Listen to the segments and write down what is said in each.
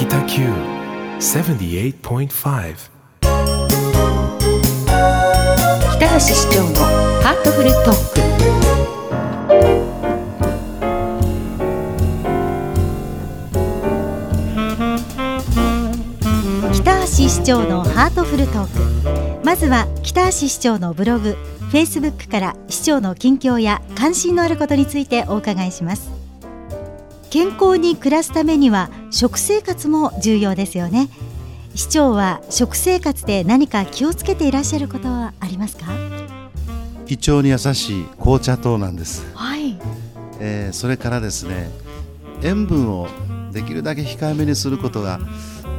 北九78.5北橋市長のハートフルトーク。北橋市長のハートフルトーク。まずは北橋市長のブログ Facebook から市長の近況や関心のあることについてお伺いします。健康に暮らすためには食生活も重要ですよね。市長は食生活で何か気をつけていらっしゃることはありますか？胃腸に優しい紅茶糖なんです、はい。えーそれからですね塩分をできるだけ控えめにすることが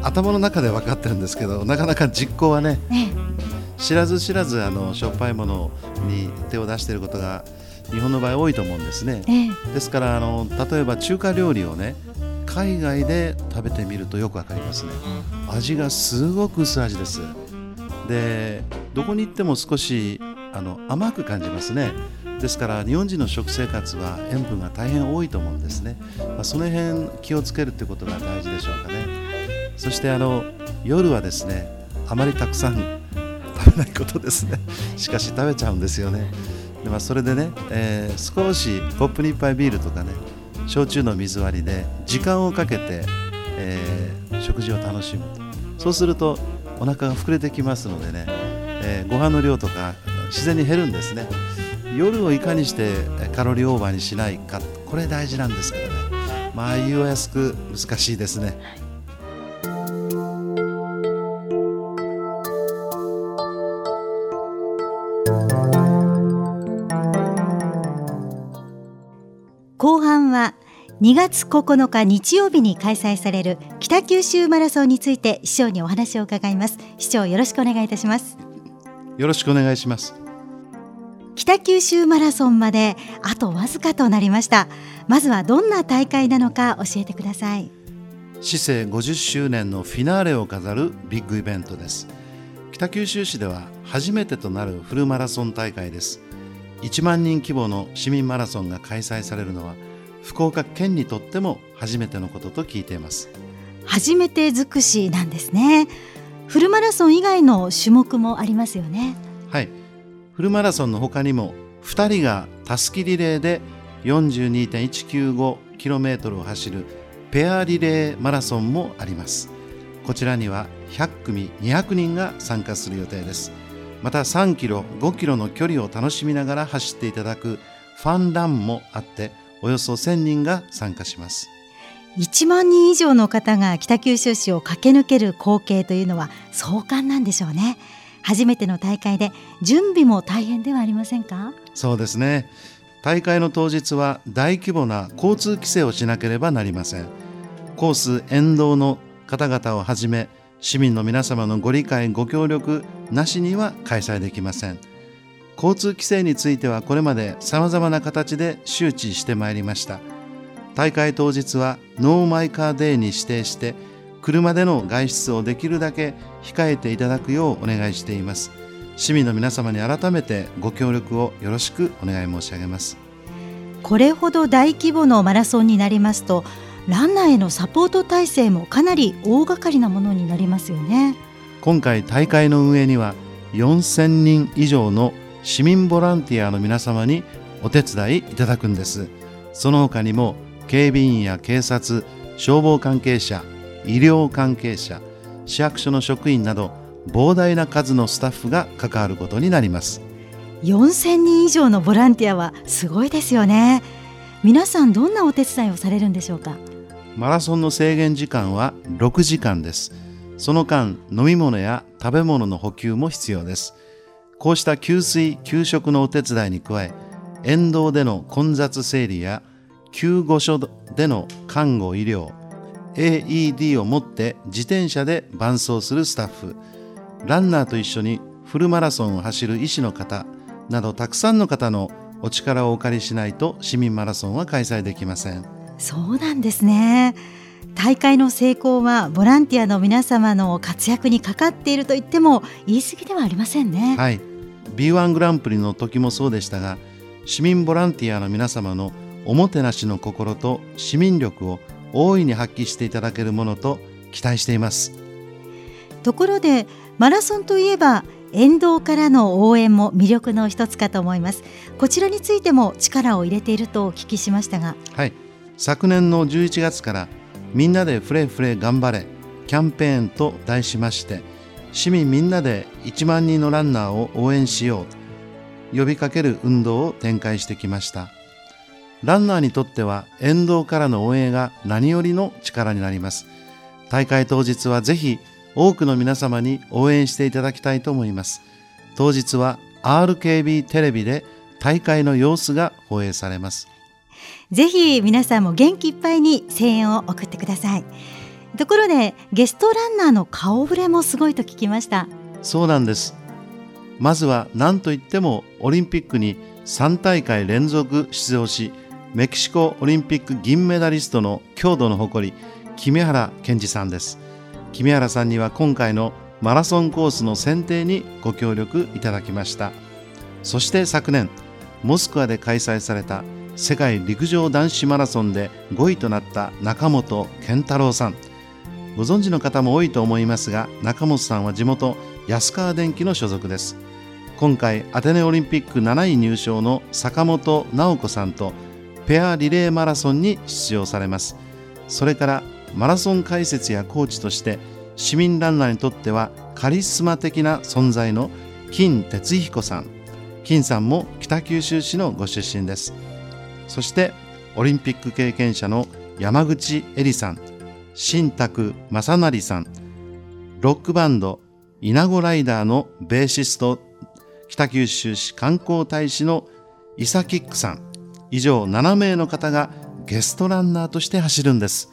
頭の中で分かってるんですけどなかなか実行はねね知らず知らずあのしょっぱいものに手を出していることが日本の場合多いと思うんですね。ええ。ですからあの例えば中華料理をね海外で食べてみるとよくわかりますね。味がすごく薄味です。でどこに行っても少しあの甘く感じますね。ですから日本人の食生活は塩分が大変多いと思うんですね、まあ、その辺気をつけるってことが大事でしょうかね。そしてあの夜はですねあまりたくさん食べないことですね。しかし食べちゃうんですよねで、まあ、それでね、えー少しコップに一杯ビールとかね焼酎の水割りで時間をかけて、えー食事を楽しむ。そうするとお腹が膨れてきますのでね、えーご飯の量とか自然に減るんですね。夜をいかにしてカロリーオーバーにしないかこれ大事なんですけどね。まあ言いやすく難しいですね。2月9日日曜日に開催される北九州マラソンについて市長にお話を伺います。市長よろしくお願いいたします。よろしくお願いします。北九州マラソンまであとわずかとなりました。まずはどんな大会なのか教えてください。市政50周年のフィナーレを飾るビッグイベントです。北九州市では初めてとなるフルマラソン大会です。1万人規模の市民マラソンが開催されるのは福岡県にとっても初めてのことと聞いています。初めて尽くしなんですね。フルマラソン以外の種目もありますよね。はい。フルマラソンの他にも2人がたすきリレーで 42.195km を走るペアリレーマラソンもあります。こちらには100組200人が参加する予定です。また3キロ5キロの距離を楽しみながら走っていただくファンランもあっておよそ1000人が参加します。1万人以上の方が北九州市を駆け抜ける光景というのは壮観なんでしょうね。初めての大会で準備も大変ではありませんか？そうですね。大会の当日は大規模な交通規制をしなければなりません。コース沿道の方々をはじめ市民の皆様のご理解ご協力なしには開催できません交通規制についてはこれまでさまざまな形で周知してまいりました。大会当日はノーマイカーデーに指定して車での外出をできるだけ控えていただくようお願いしています。市民の皆様に改めてご協力をよろしくお願い申し上げます。これほど大規模のマラソンになりますとランナーへのサポート体制もかなり大掛かりなものになりますよね。今回大会の運営には4000人以上の市民ボランティアの皆様にお手伝いいただくんですその他にも警備員や警察消防関係者医療関係者市役所の職員など膨大な数のスタッフが関わることになります4000人以上のボランティアはすごいですよね皆さんどんなお手伝いをされるんでしょうか？マラソンの制限時間は6時間です。その間、飲み物や食べ物の補給も必要です。こうした給水・給食のお手伝いに加え、沿道での混雑整理や救護所での看護・医療、AED を持って自転車で伴走するスタッフ、ランナーと一緒にフルマラソンを走る医師の方などたくさんの方のお力をお借りしないと市民マラソンは開催できません。そうなんですね。大会の成功はボランティアの皆様の活躍にかかっていると言っても言い過ぎではありませんね、はい、B1 グランプリの時もそうでしたが市民ボランティアの皆様のおもてなしの心と市民力を大いに発揮していただけるものと期待しています。ところでマラソンといえば沿道からの応援も魅力の一つかと思います。こちらについても力を入れているとお聞きしましたが。はい。昨年の11月からみんなでフレフレ頑張れキャンペーンと題しまして市民みんなで1万人のランナーを応援しよう。呼びかける運動を展開してきました。ランナーにとっては沿道からの応援が何よりの力になります。大会当日はぜひ多くの皆様に応援していただきたいと思います。当日は RKB テレビで大会の様子が放映されます。ぜひ皆さんも元気いっぱいに声援を送ってください。ところでゲストランナーの顔ぶれもすごいと聞きました。そうなんです。まずは何といってもオリンピックに3大会連続出場しメキシコオリンピック銀メダリストの郷土の誇り木目原健二さんです。木目原さんには今回のマラソンコースの選定にご協力いただきました。そして昨年モスクワで開催された世界陸上男子マラソンで5位となった中本健太郎さん。ご存知の方も多いと思いますが中本さんは地元安川電機の所属です。今回アテネオリンピック7位入賞の坂本直子さんとペアリレーマラソンに出場されます。それからマラソン解説やコーチとして市民ランナーにとってはカリスマ的な存在の金哲彦さん。金さんも北九州市のご出身です。そしてオリンピック経験者の山口恵里さん。新宅正成さん。ロックバンド稲子ライダーのベーシスト北九州市観光大使のイサキックさん。以上7名の方がゲストランナーとして走るんです。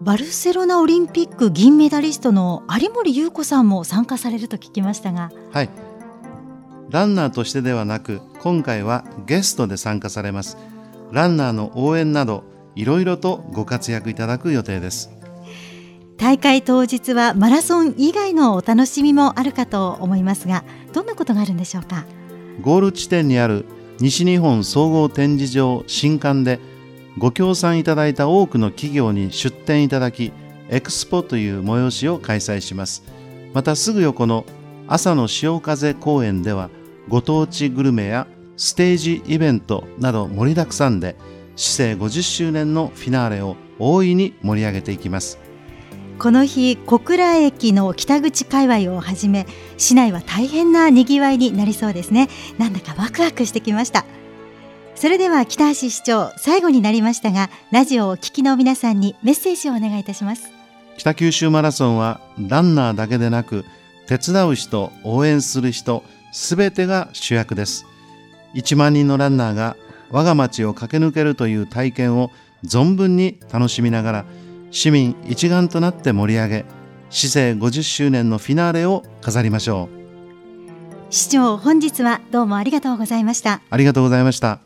バルセロナオリンピック銀メダリストの有森裕子さんも参加されると聞きましたが。はい。ランナーとしてではなく今回はゲストで参加されます。ランナーの応援などいろいろとご活躍いただく予定です。大会当日はマラソン以外のお楽しみもあるかと思いますがどんなことがあるんでしょうか？ゴール地点にある西日本総合展示場新館でご協賛いただいた多くの企業に出展いただきエクスポという催しを開催します。またすぐ横の朝の潮風公園ではご当地グルメやステージイベントなど盛りだくさんで市政50周年のフィナーレを大いに盛り上げていきます。この日小倉駅の北口界隈をはじめ市内は大変なにぎわいになりそうですね。なんだかワクワクしてきました。それでは北橋市長最後になりましたがラジオをお聞きの皆さんにメッセージをお願いいたします。北九州マラソンはランナーだけでなく手伝う人応援する人すべてが主役です。1万人のランナーが我が町を駆け抜けるという体験を存分に楽しみながら市民一丸となって盛り上げ市政50周年のフィナーレを飾りましょう。市長本日はどうもありがとうございました。ありがとうございました。